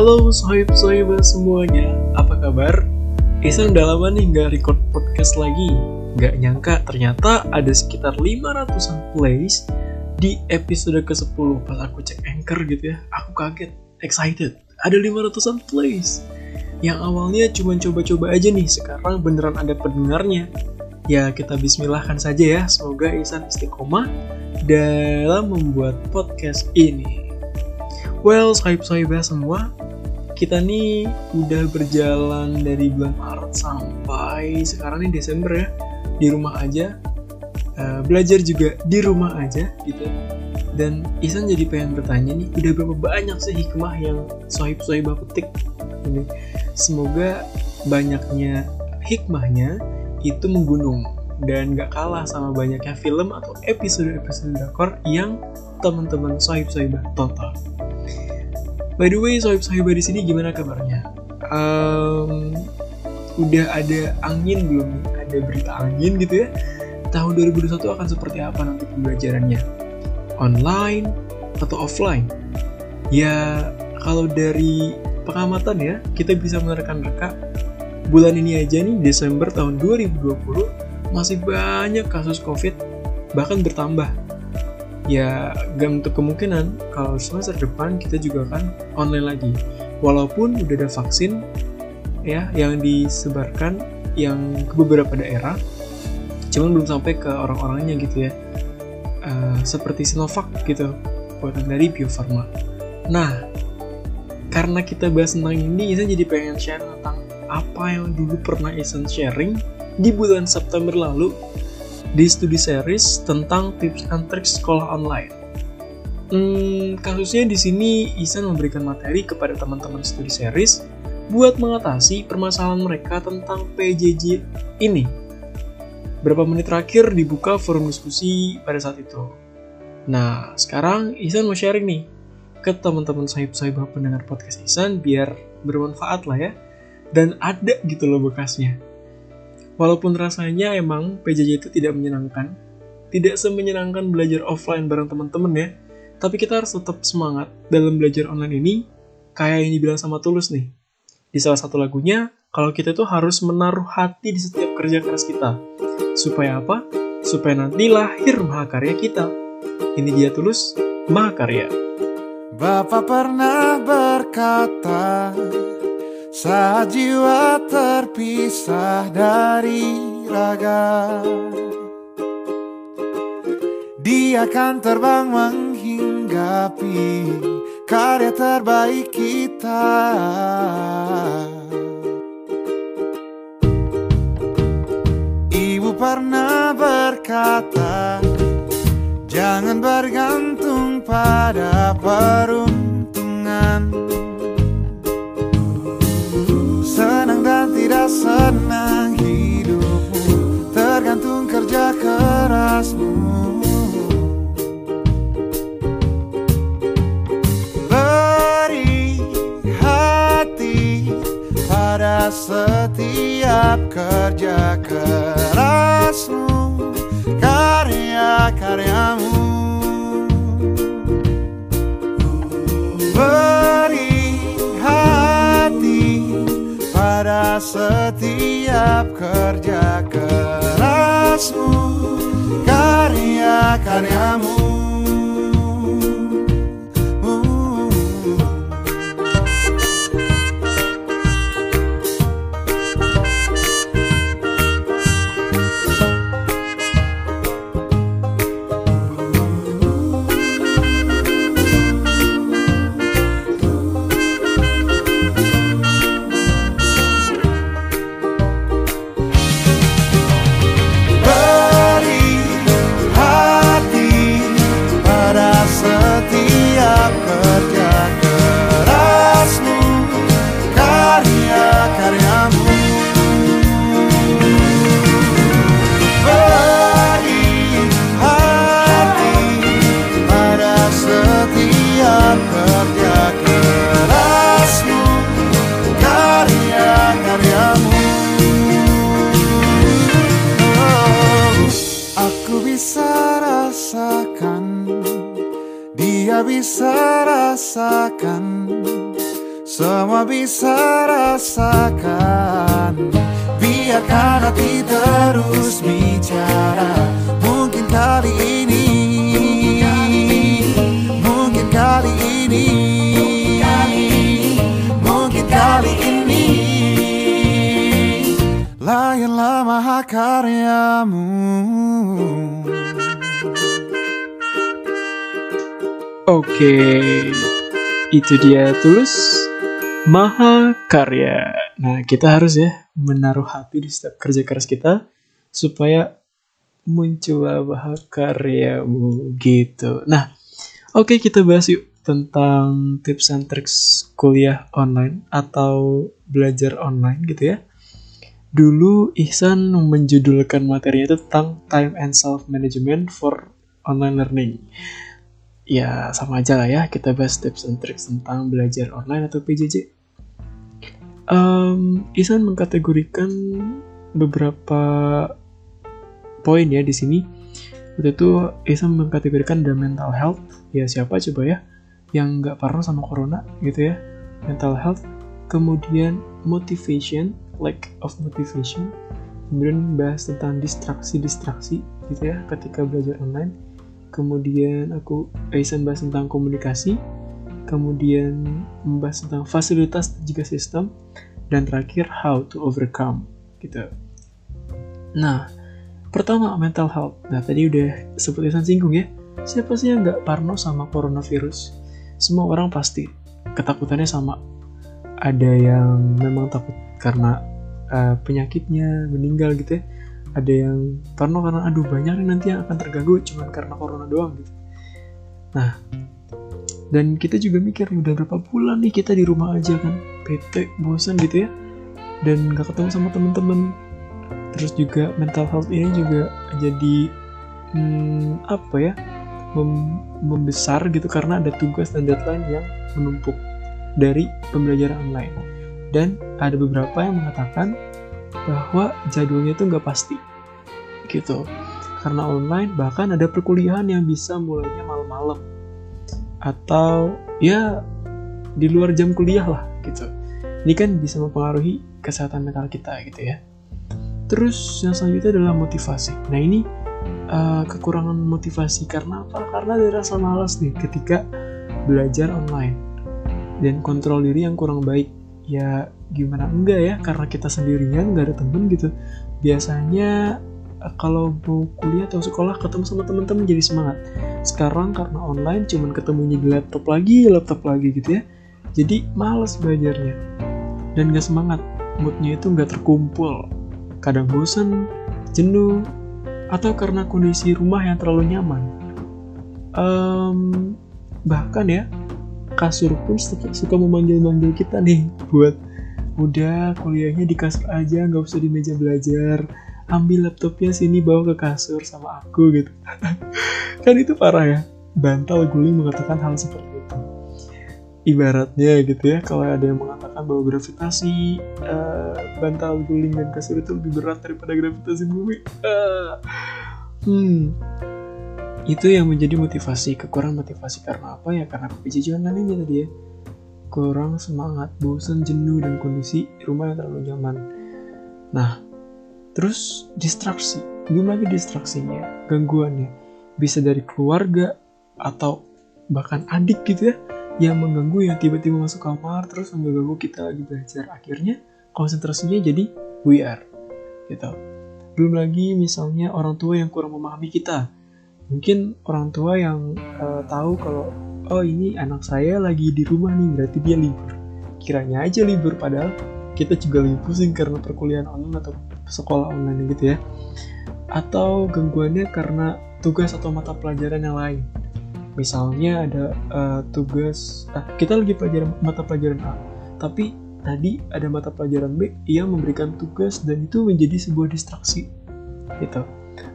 Halo sohib-sohibah semuanya, apa kabar? Isan udah lama nih nggak record podcast lagi. Nggak nyangka ternyata ada sekitar 500an plays di episode ke-10 Pas aku cek anchor gitu ya, aku kaget, excited. Ada 500an plays Yang awalnya cuma coba-coba aja nih, sekarang beneran ada pendengarnya. Ya kita bismillahkan saja ya, semoga Isan istiqomah dalam membuat podcast ini. Well, sahib-sahibah semua, kita nih udah berjalan dari bulan Maret sampai sekarang nih Desember ya. Di rumah aja uh, belajar juga di rumah aja gitu. Dan Isan jadi pengen bertanya nih udah berapa banyak sih hikmah yang sohib sohibah petik? Ini semoga banyaknya hikmahnya itu menggunung dan gak kalah sama banyaknya film atau episode-episode dakor yang teman-teman sohib sohibah tonton By the way, sohib sohibah di sini gimana kabarnya? Um, udah ada angin belum? Ada berita angin gitu ya? Tahun 2021 akan seperti apa nanti pembelajarannya? Online atau offline? Ya, kalau dari pengamatan ya, kita bisa menerka-nerka bulan ini aja nih, Desember tahun 2020, masih banyak kasus COVID, bahkan bertambah ya gak untuk kemungkinan kalau semester depan kita juga akan online lagi. Walaupun udah ada vaksin ya yang disebarkan yang ke beberapa daerah cuman belum sampai ke orang-orangnya gitu ya. Uh, seperti Sinovac gitu buatan dari Bio Farma nah karena kita bahas tentang ini Isan jadi pengen share tentang apa yang dulu pernah Isan sharing di bulan September lalu di studi series tentang tips and trik sekolah online. Hmm, kasusnya di sini Isan memberikan materi kepada teman-teman studi series buat mengatasi permasalahan mereka tentang PJJ ini. Berapa menit terakhir dibuka forum diskusi pada saat itu. Nah, sekarang Isan mau sharing nih ke teman-teman sahib-sahibah pendengar podcast Isan biar bermanfaat lah ya. Dan ada gitu loh bekasnya. Walaupun rasanya emang PJJ itu tidak menyenangkan, tidak semenyenangkan belajar offline bareng teman-teman ya, tapi kita harus tetap semangat dalam belajar online ini, kayak yang dibilang sama Tulus nih. Di salah satu lagunya, kalau kita tuh harus menaruh hati di setiap kerja keras kita. Supaya apa? Supaya nanti lahir mahakarya kita. Ini dia Tulus, Mahakarya. Bapak pernah berkata, saat jiwa terpisah dari raga Dia akan terbang menghinggapi karya terbaik kita. Ibu pernah berkata Jangan bergantung pada peruntungan dan setiap kerja kerasmu karya-karyamu. Beri hati terus bicara. Mungkin kali ini Mungkin kali ini Mungkin kali ini. Layanlah mahakaryamu. Oke, itu dia tulus maha karya. Nah, kita harus ya menaruh hati di setiap kerja keras kita supaya muncullah maha karyamu gitu. Nah, oke kita bahas yuk tentang tips and tricks kuliah online atau belajar online gitu ya. Dulu Ihsan menjudulkan materinya tentang time and self management for online learning ya sama aja lah ya kita bahas tips and tricks tentang belajar online atau PJJ. Um, Isan mengkategorikan beberapa poin ya di sini. Waktu itu Isan mengkategorikan the mental health. Ya siapa coba ya yang nggak parno sama corona gitu ya. Mental health. Kemudian motivation, lack of motivation. Kemudian bahas tentang distraksi-distraksi gitu ya ketika belajar online kemudian aku Aisan bahas tentang komunikasi, kemudian membahas tentang fasilitas dan juga sistem, dan terakhir how to overcome gitu. Nah, pertama mental health. Nah tadi udah seperti Aisan singgung ya, siapa sih yang nggak parno sama coronavirus? Semua orang pasti ketakutannya sama. Ada yang memang takut karena uh, penyakitnya meninggal gitu ya ada yang parno karena aduh banyak nih nanti yang akan terganggu cuman karena corona doang gitu nah dan kita juga mikir udah berapa bulan nih kita di rumah aja kan? PT bosan gitu ya. Dan gak ketemu sama temen-temen. Terus juga mental health ini juga jadi hmm, apa ya mem membesar gitu karena ada tugas dan deadline yang menumpuk dari pembelajaran online. Dan ada beberapa yang mengatakan bahwa jadwalnya itu nggak pasti gitu. Karena online bahkan ada perkuliahan yang bisa mulainya malam-malam atau ya di luar jam kuliah lah gitu. Ini kan bisa mempengaruhi kesehatan mental kita gitu ya. Terus yang selanjutnya adalah motivasi. Nah ini uh, kekurangan motivasi karena apa? Karena ada rasa malas nih ketika belajar online. Dan kontrol diri yang kurang baik ya gimana? Enggak ya karena kita sendirian nggak ada temen gitu. Biasanya kalau mau kuliah atau sekolah ketemu sama teman-teman jadi semangat. Sekarang karena online cuman ketemunya di laptop lagi laptop lagi gitu ya. Jadi males belajarnya. Dan gak semangat. Moodnya itu nggak terkumpul. Kadang bosan jenuh atau karena kondisi rumah yang terlalu nyaman. Um, bahkan ya kasur pun suka memanggil-manggil kita nih buat udah kuliahnya di kasur aja nggak usah di meja belajar ambil laptopnya sini bawa ke kasur sama aku gitu. Kan itu parah ya. Bantal guling mengatakan hal seperti itu. Ibaratnya gitu ya kalau ada yang mengatakan bahwa gravitasi uh, bantal guling dan kasur itu lebih berat daripada gravitasi bumi. Uh, hmm. Itu yang menjadi motivasi kekurangan motivasi karena apa ya? Karena online ini tadi ya. Kurang semangat, bosan, jenuh, dan kondisi rumah yang terlalu nyaman. Nah, terus distraksi. Belum lagi distraksinya, gangguannya. Bisa dari keluarga, atau bahkan adik gitu ya, yang mengganggu yang tiba-tiba masuk kamar, terus mengganggu kita lagi belajar. Akhirnya, konsentrasinya jadi weird. Gitu. Belum lagi misalnya orang tua yang kurang memahami kita. Mungkin orang tua yang uh, tahu kalau oh ini anak saya lagi di rumah nih berarti dia libur kiranya aja libur padahal kita juga lebih pusing karena perkuliahan online atau sekolah online gitu ya. Atau gangguannya karena tugas atau mata pelajaran yang lain. Misalnya ada uh, tugas uh, kita lagi pelajaran mata pelajaran A tapi tadi ada mata pelajaran B yang memberikan tugas dan itu menjadi sebuah distraksi gitu.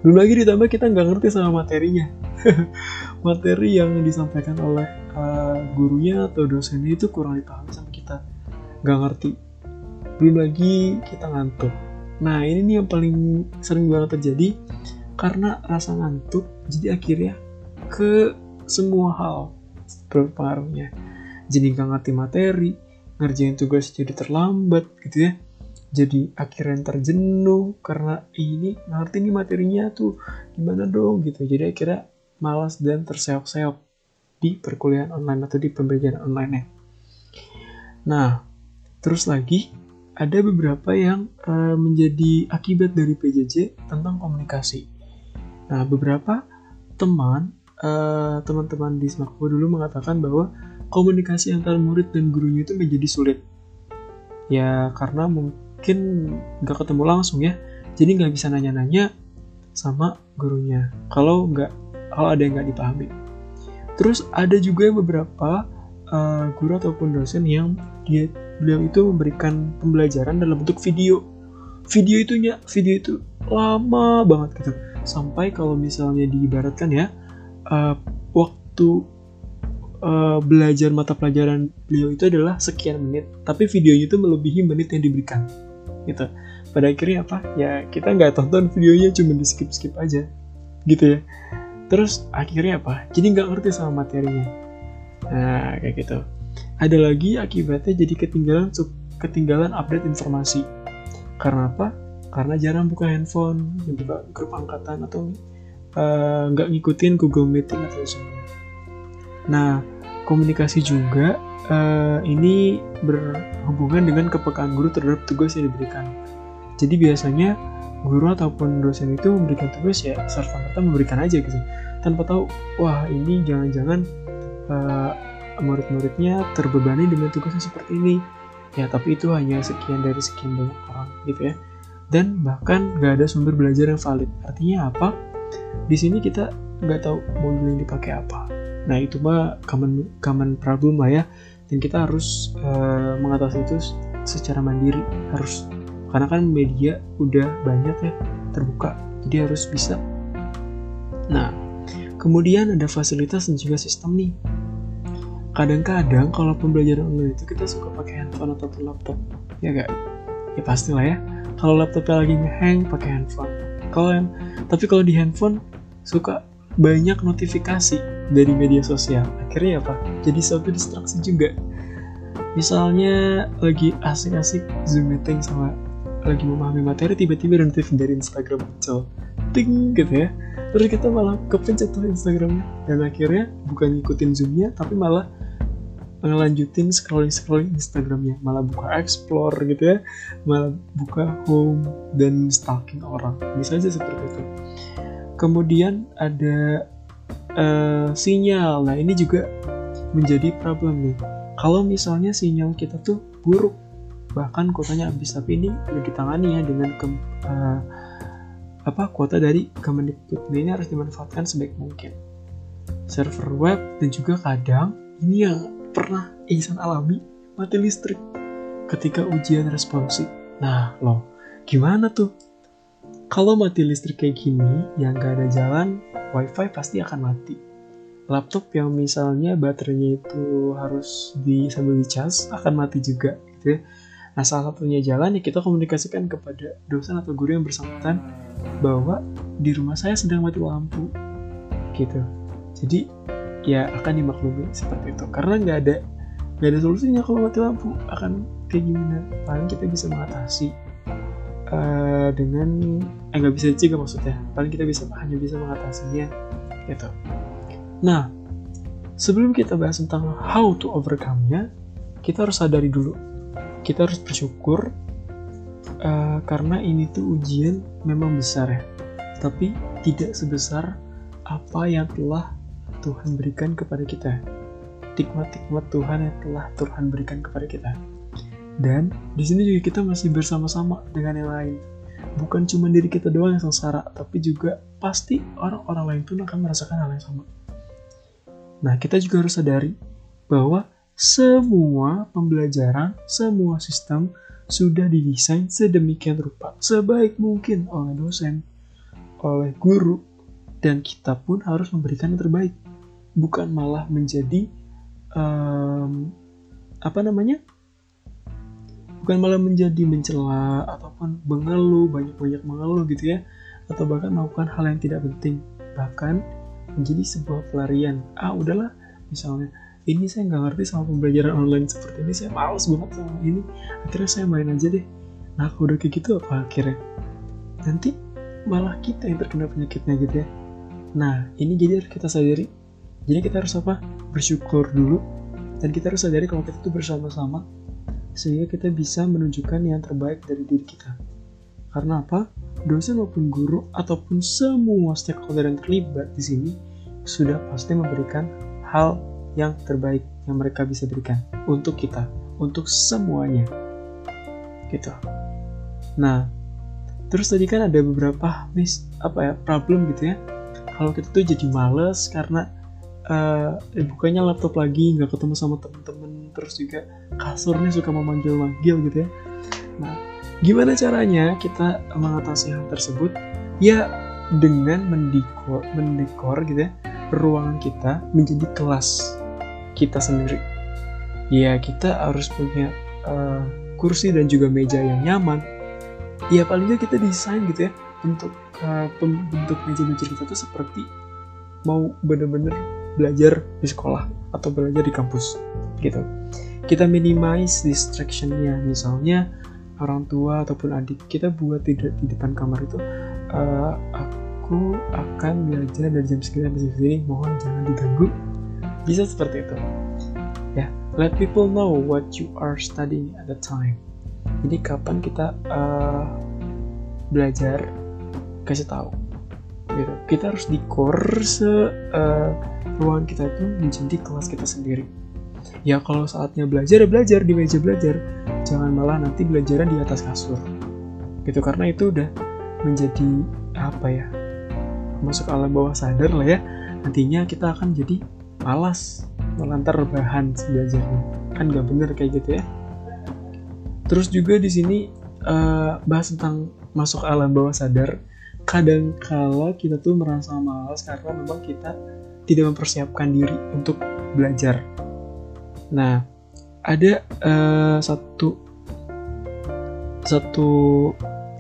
Belum lagi ditambah kita nggak ngerti sama materinya. Materi yang disampaikan oleh uh, gurunya atau dosennya itu kurang dipahami sama kita. Nggak ngerti. Belum lagi kita ngantuk nah ini nih yang paling sering banget terjadi karena rasa ngantuk jadi akhirnya ke semua hal berpengaruhnya. Jadi nggak ngerti materi ngerjain tugas jadi terlambat gitu ya. Jadi akhirnya terjenuh karena ini ngerti nih materinya tuh gimana dong? Gitu. Jadi akhirnya malas dan terseok-seok di perkuliahan online atau di pembelajaran online nya nah terus lagi ada beberapa yang uh, menjadi akibat dari PJJ tentang komunikasi. Nah beberapa teman uh, teman-teman di Smakbo dulu mengatakan bahwa komunikasi antara murid dan gurunya itu menjadi sulit. Ya karena mungkin mungkin nggak ketemu langsung ya. Jadi nggak bisa nanya-nanya sama gurunya. Kalau nggak kalau ada yang nggak dipahami. Terus ada juga beberapa uh, guru ataupun dosen yang dia beliau itu memberikan pembelajaran dalam bentuk video. Video itunya video itu lama banget gitu. Sampai kalau misalnya diibaratkan ya uh, waktu uh, belajar mata pelajaran beliau itu adalah sekian menit. Tapi videonya itu melebihi menit yang diberikan gitu. Pada akhirnya apa? Ya kita nggak tonton videonya cuma di skip skip aja gitu ya. Terus akhirnya apa? Jadi nggak ngerti sama materinya. Nah kayak gitu ada lagi akibatnya jadi ketinggalan ketinggalan update informasi. Karena apa? Karena jarang buka handphone buka grup angkatan atau eh, nggak uh, ngikutin Google Meeting atau Zoom. Nah komunikasi juga uh, ini berhubungan dengan kepekaan guru terhadap tugas yang diberikan. Jadi biasanya guru ataupun dosen itu memberikan tugas ya serta merta memberikan aja gitu, tanpa tahu wah ini jangan-jangan uh, murid-muridnya terbebani dengan tugasnya seperti ini. Ya tapi itu hanya sekian dari sekian banyak orang gitu ya. Dan bahkan gak ada sumber belajar yang valid. Artinya apa? Di sini kita nggak tahu modul yang dipakai apa. Nah itu mah common common problem lah ya dan kita harus uh, mengatasi itu secara mandiri harus karena kan media udah banyak ya terbuka jadi harus bisa nah kemudian ada fasilitas dan juga sistem nih kadang-kadang kalau pembelajaran online itu kita suka pakai handphone ataupun laptop. Ya gak ya pastilah ya. Kalau laptopnya lagi ngehang pakai handphone. Kalau yang tapi kalau di handphone suka banyak notifikasi dari media sosial. Akhirnya apa? Jadi suatu distraksi juga. Misalnya lagi asik-asik zoom meeting sama lagi memahami materi tiba-tiba ada notif dari Instagram muncul. Ting gitu ya. Terus kita malah kepencet tuh Instagramnya. Dan akhirnya bukan ngikutin zoomnya tapi malah ngelanjutin scrolling scrolling Instagramnya. Malah buka explore gitu ya. Malah buka home dan stalking orang. Bisa aja seperti itu. Kemudian ada uh, sinyal. Nah ini juga menjadi problem nih. Kalau misalnya sinyal kita tuh buruk bahkan kuotanya habis tapi ini udah ditangani ya dengan ke, uh, apa kuota dari Kemendikbud. Nah, ini harus dimanfaatkan sebaik mungkin. Server web dan juga kadang ini yang pernah Ihsan alami mati listrik ketika ujian responsif nah loh gimana tuh kalau mati listrik kayak gini, yang gak ada jalan, wifi pasti akan mati. Laptop yang misalnya baterainya itu harus di sambil dicas akan mati juga gitu ya. Nah salah satunya jalan ya kita komunikasikan kepada dosen atau guru yang bersangkutan bahwa di rumah saya sedang mati lampu gitu. Jadi ya akan dimaklumi seperti itu. Karena nggak ada nggak ada solusinya kalau mati lampu. Akan kayak gimana? Paling kita bisa mengatasi uh, dengan eh nggak bisa juga maksudnya. Paling kita bisa hanya bisa mengatasinya gitu. Nah sebelum kita bahas tentang how to overcome-nya kita harus sadari dulu. Kita harus bersyukur uh, karena ini tuh ujian memang besar ya. Tapi tidak sebesar apa yang telah Tuhan berikan kepada kita nikmat-nikmat Tuhan yang telah Tuhan berikan kepada kita dan di sini juga kita masih bersama-sama dengan yang lain. Bukan cuma diri kita doang yang sengsara, tapi juga pasti orang-orang lain pun akan merasakan hal yang sama. Nah, kita juga harus sadari bahwa semua pembelajaran, semua sistem sudah didesain sedemikian rupa, sebaik mungkin oleh dosen, oleh guru, dan kita pun harus memberikan yang terbaik. Bukan malah menjadi um, apa namanya? Bukan malah menjadi mencela ataupun mengeluh banyak-banyak mengeluh gitu ya. Atau bahkan melakukan hal yang tidak penting. Bahkan menjadi sebuah pelarian. Ah udahlah misalnya ini saya nggak ngerti sama pembelajaran online seperti ini. Saya males banget sama ini. Akhirnya saya main aja deh. Nah kalau udah kayak gitu apa akhirnya? Nanti malah kita yang terkena penyakitnya gitu ya. Nah ini jadi kita sadari jadi kita harus apa bersyukur dulu dan kita harus sadari kalau kita tuh bersama-sama sehingga kita bisa menunjukkan yang terbaik dari diri kita karena apa dosen maupun guru ataupun semua stakeholder yang terlibat di sini sudah pasti memberikan hal yang terbaik yang mereka bisa berikan untuk kita, untuk semuanya. Gitu. Nah, terus tadi kan ada beberapa mis apa ya problem gitu ya. Kalau kita tuh jadi males karena uh, bukanya laptop lagi nggak ketemu sama temen-temen terus juga kasurnya suka memanggil-manggil gitu ya. Nah, gimana caranya kita mengatasi hal tersebut? Ya dengan mendekor, mendekor gitu ya ruangan kita menjadi kelas kita sendiri. Ya kita harus punya uh, kursi dan juga meja yang nyaman. Ya paling nggak kita desain gitu ya untuk uh, bentuk meja-meja kita tuh seperti mau bener-bener belajar di sekolah atau belajar di kampus gitu. Kita minimize distractionnya misalnya orang tua ataupun adik kita buat tidak di depan kamar itu uh, aku akan belajar dari jam segini sampai sini mohon jangan diganggu bisa seperti itu. Ya, let people know what you are studying at the time. Jadi kapan kita uh, belajar kasih tahu gitu. Kita harus di se uh, ruangan kita itu menjadi kelas kita sendiri. Ya kalau saatnya belajar ya belajar di meja belajar. Jangan malah nanti belajarnya di atas kasur. Gitu karena itu udah menjadi apa ya? Masuk alam bawah sadar lah ya. Nantinya kita akan jadi malas melantar bahan belajarnya kan nggak bener kayak gitu ya terus juga di sini uh, bahas tentang masuk alam bawah sadar kadang kala kita tuh merasa malas karena memang kita tidak mempersiapkan diri untuk belajar nah ada uh, satu satu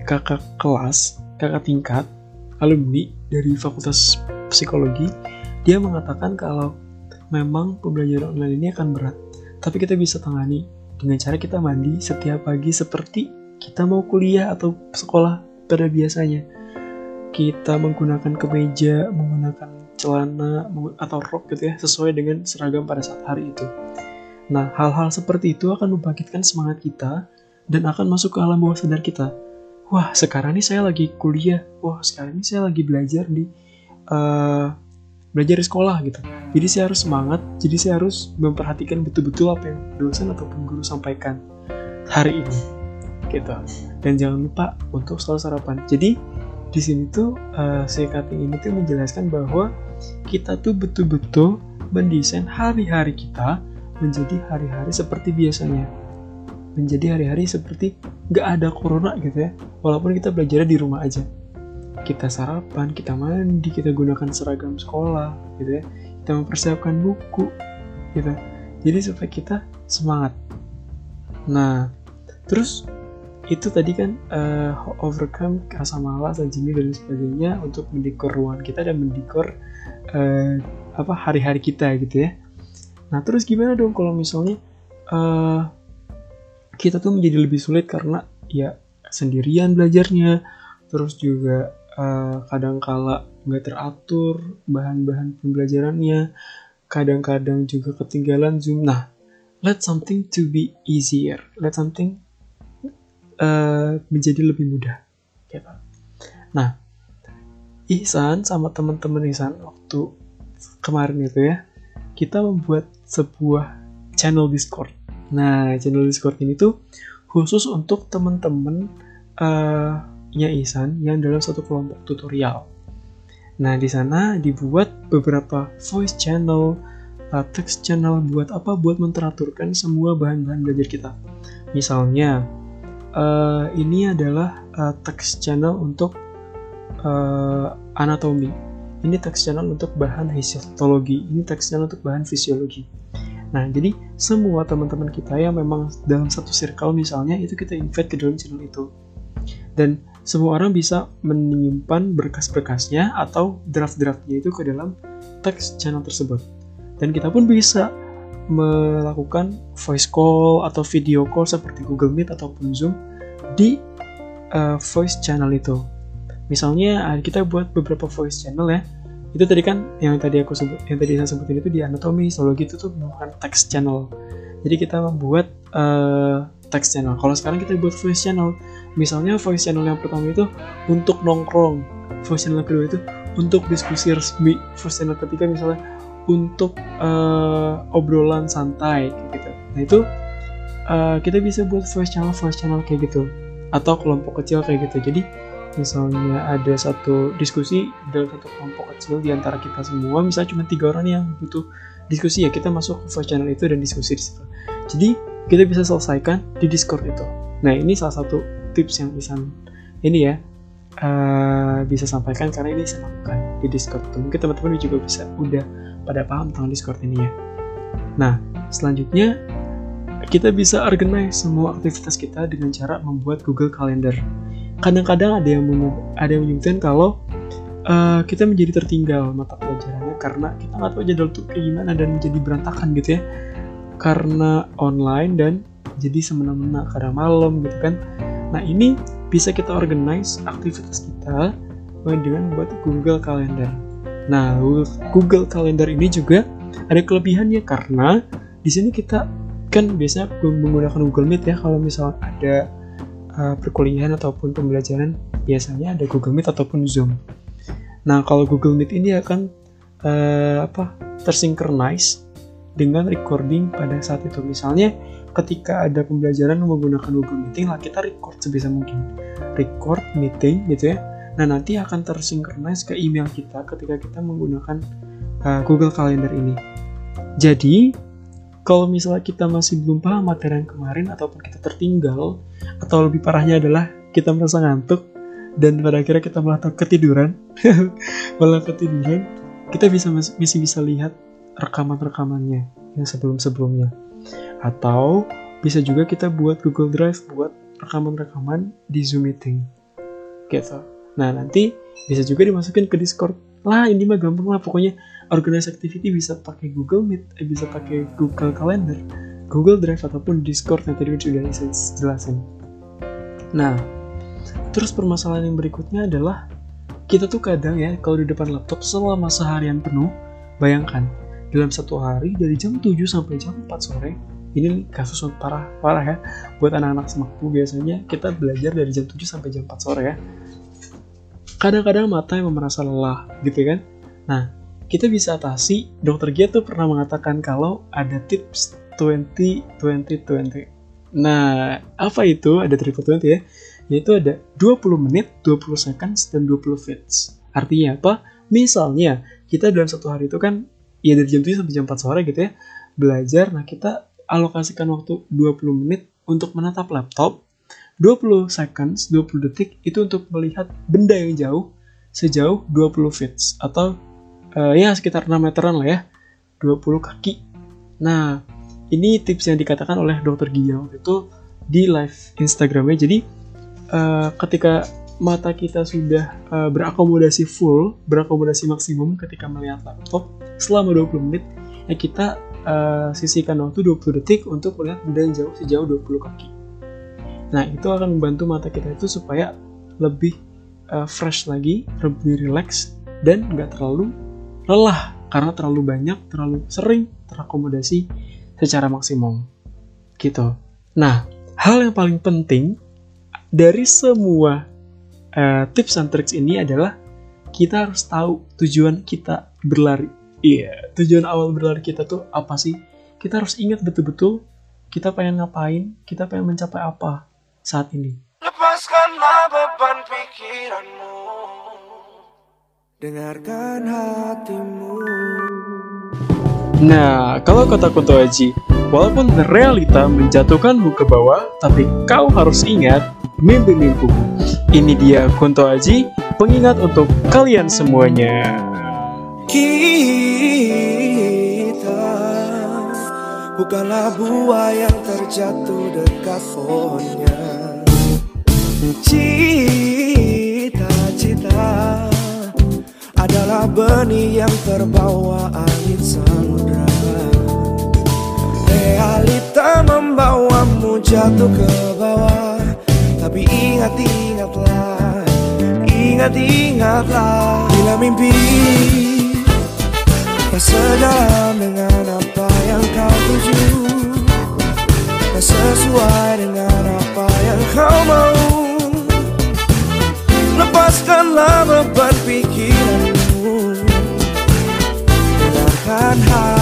kakak kelas kakak tingkat alumni dari fakultas psikologi dia mengatakan kalau memang pembelajaran online ini akan berat, tapi kita bisa tangani dengan cara kita mandi setiap pagi seperti kita mau kuliah atau sekolah pada biasanya. Kita menggunakan kemeja, menggunakan celana atau rok gitu ya, sesuai dengan seragam pada saat hari itu. Nah, hal-hal seperti itu akan membangkitkan semangat kita dan akan masuk ke alam bawah sadar kita. Wah, sekarang ini saya lagi kuliah. Wah, sekarang ini saya lagi belajar di uh, belajar di sekolah gitu. Jadi saya harus semangat, jadi saya harus memperhatikan betul-betul apa yang dosen ataupun guru sampaikan hari ini. Gitu. Dan jangan lupa untuk selalu sarapan. Jadi di sini tuh uh, si cutting ini tuh menjelaskan bahwa kita tuh betul-betul mendesain hari-hari kita menjadi hari-hari seperti biasanya. Menjadi hari-hari seperti nggak ada corona gitu ya. Walaupun kita belajar di rumah aja kita sarapan, kita mandi, kita gunakan seragam sekolah, gitu ya. Kita mempersiapkan buku, gitu. Jadi supaya kita semangat. Nah, terus itu tadi kan uh, overcome rasa malas dan jenuh dan sebagainya untuk mendekor ruangan kita dan mendekor uh, apa hari-hari kita gitu ya. Nah terus gimana dong kalau misalnya uh, kita tuh menjadi lebih sulit karena ya sendirian belajarnya, terus juga uh, kadang kala nggak teratur bahan-bahan pembelajarannya kadang-kadang juga ketinggalan zoom nah let something to be easier let something uh, menjadi lebih mudah gitu. nah Ihsan sama teman-teman Ihsan waktu kemarin itu ya kita membuat sebuah channel Discord nah channel Discord ini tuh khusus untuk teman-teman uh, nya Ihsan yang dalam satu kelompok tutorial. Nah, di sana dibuat beberapa voice channel, uh, text channel buat apa? Buat menteraturkan semua bahan-bahan belajar kita. Misalnya, uh, ini adalah uh, text channel untuk uh, anatomi. Ini text channel untuk bahan histologi. Ini text channel untuk bahan fisiologi. Nah, jadi semua teman-teman kita yang memang dalam satu circle misalnya itu kita invite ke dalam channel itu. Dan semua orang bisa menyimpan berkas-berkasnya atau draft-draftnya itu ke dalam teks channel tersebut. Dan kita pun bisa melakukan voice call atau video call seperti Google Meet ataupun Zoom di uh, voice channel itu. Misalnya kita buat beberapa voice channel ya. Itu tadi kan yang tadi aku sebut, yang tadi saya sebutin itu di anatomi, selalu gitu tuh merupakan text channel. Jadi kita membuat uh, text channel. Kalau sekarang kita buat voice channel, misalnya voice channel yang pertama itu untuk nongkrong, voice channel kedua itu untuk diskusi resmi, voice channel ketiga misalnya untuk uh, obrolan santai gitu. Nah itu uh, kita bisa buat voice channel voice channel kayak gitu atau kelompok kecil kayak gitu. Jadi misalnya ada satu diskusi dalam satu kelompok kecil di antara kita semua, misalnya cuma tiga orang yang butuh diskusi ya kita masuk ke voice channel itu dan diskusi di situ. Jadi kita bisa selesaikan di Discord itu. Nah ini salah satu tips yang bisa ini ya uh, bisa sampaikan karena ini saya lakukan di Discord. Mungkin teman-teman juga bisa udah pada paham tentang Discord ini ya. Nah selanjutnya kita bisa organize semua aktivitas kita dengan cara membuat Google Calendar. Kadang-kadang ada yang ada yang menyebutkan kalau uh, kita menjadi tertinggal mata pelajarannya karena kita nggak tahu jadwal itu kayak gimana dan menjadi berantakan gitu ya karena online dan jadi semena-mena karena malam gitu kan nah ini bisa kita organize aktivitas kita dengan membuat Google Calendar nah Google Calendar ini juga ada kelebihannya karena di sini kita kan biasanya menggunakan Google Meet ya kalau misalnya ada uh, perkuliahan ataupun pembelajaran biasanya ada Google Meet ataupun Zoom. Nah kalau Google Meet ini akan uh, apa tersinkronize dengan recording pada saat itu. Misalnya ketika ada pembelajaran menggunakan Google Meeting lah kita record sebisa mungkin. Record meeting gitu ya. Nah nanti akan tersinkronize ke email kita ketika kita menggunakan uh, Google Calendar ini. Jadi kalau misalnya kita masih belum paham materi yang kemarin ataupun kita tertinggal atau lebih parahnya adalah kita merasa ngantuk dan pada akhirnya kita malah ketiduran malah ketiduran kita bisa masih bisa lihat rekaman-rekamannya yang sebelum-sebelumnya. Atau bisa juga kita buat Google Drive buat rekaman-rekaman di Zoom meeting. Gitu nah nanti bisa juga dimasukin ke Discord. Lah ini mah gampang lah pokoknya organize activity bisa pakai Google Meet, eh, bisa pakai Google Calendar, Google Drive ataupun Discord. Yang tadi sudah saya jelasin. Nah, terus permasalahan yang berikutnya adalah kita tuh kadang ya kalau di depan laptop selama seharian penuh, bayangkan dalam satu hari dari jam 7 sampai jam 4 sore ini kasus parah parah ya buat anak-anak semakku biasanya kita belajar dari jam 7 sampai jam 4 sore ya kadang-kadang mata yang merasa lelah gitu kan? Nah kita bisa atasi dokter Gia tuh pernah mengatakan kalau ada tips 20 20 20 nah apa itu ada triple 20 ya? Yaitu ada 20 menit 20 seconds dan 20 fits. Artinya apa? Misalnya kita dalam satu hari itu kan ya dari jam 7 sampai jam 4 sore gitu ya belajar. Nah kita alokasikan waktu 20 menit untuk menatap laptop 20 seconds 20 detik itu untuk melihat benda yang jauh sejauh 20 fits atau uh, ya sekitar 6 meteran lah ya 20 kaki. Nah ini tips yang dikatakan oleh dokter Giyo itu di live Instagramnya. Jadi uh, ketika mata kita sudah uh, berakomodasi full berakomodasi maksimum ketika melihat laptop selama 20 menit ya kita uh, sisihkan waktu 20 detik untuk melihat benda yang jauh sejauh 20 kaki nah itu akan membantu mata kita itu supaya lebih uh, fresh lagi lebih relax dan nggak terlalu lelah karena terlalu banyak, terlalu sering terakomodasi secara maksimum. Gitu. Nah, hal yang paling penting dari semua uh, tips and tricks ini adalah kita harus tahu tujuan kita berlari. Iya, yeah, tujuan awal berlari kita tuh apa sih? Kita harus ingat betul-betul kita pengen ngapain, kita pengen mencapai apa saat ini. Lepaskanlah beban pikiranmu Dengarkan hatimu. Nah, kalau kata Kunto Aji, walaupun realita menjatuhkanmu ke bawah, tapi kau harus ingat mimpi-mimpimu. Ini dia Kunto Aji, pengingat untuk kalian semuanya. Kita bukanlah buah yang terjatuh dekat pohonnya. Cita-cita adalah benih yang terbawa angin samudra. Realita membawamu jatuh ke bawah. Tapi ingat-ingatlah Ingat-ingatlah Bila mimpi Tak sejalan dengan apa yang kau tuju sesuai dengan apa yang kau mau. Lepaskanlah beban pikiranmu. Dengarkan hatimu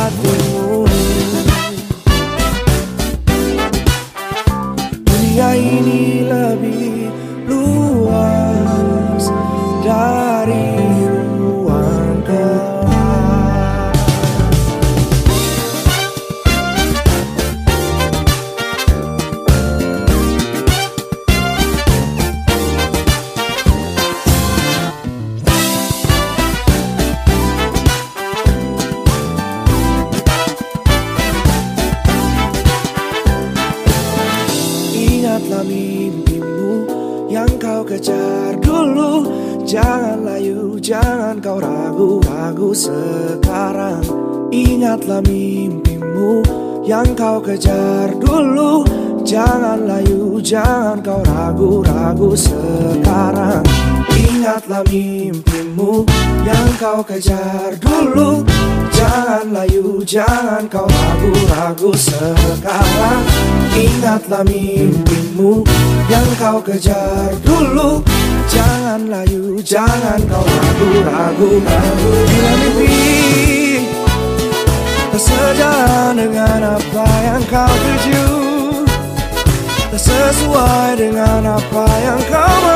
mimpimu yang kau kejar dulu. Jangan layu, jangan kau ragu-ragu sekarang. Ingatlah mimpimu yang kau kejar dulu. Jangan layu, jangan kau ragu-ragu sekarang Ingatlah mimpimu yang kau kejar dulu. Jangan layu, jangan kau ragu-ragu sekarang. Ingatlah mimpimu yang kau kejar dulu. Jangan layu, jangan kau ragu-ragu. Bila mimpi sejalan dengan apa yang kau tuju Tak sesuai dengan apa yang kau mau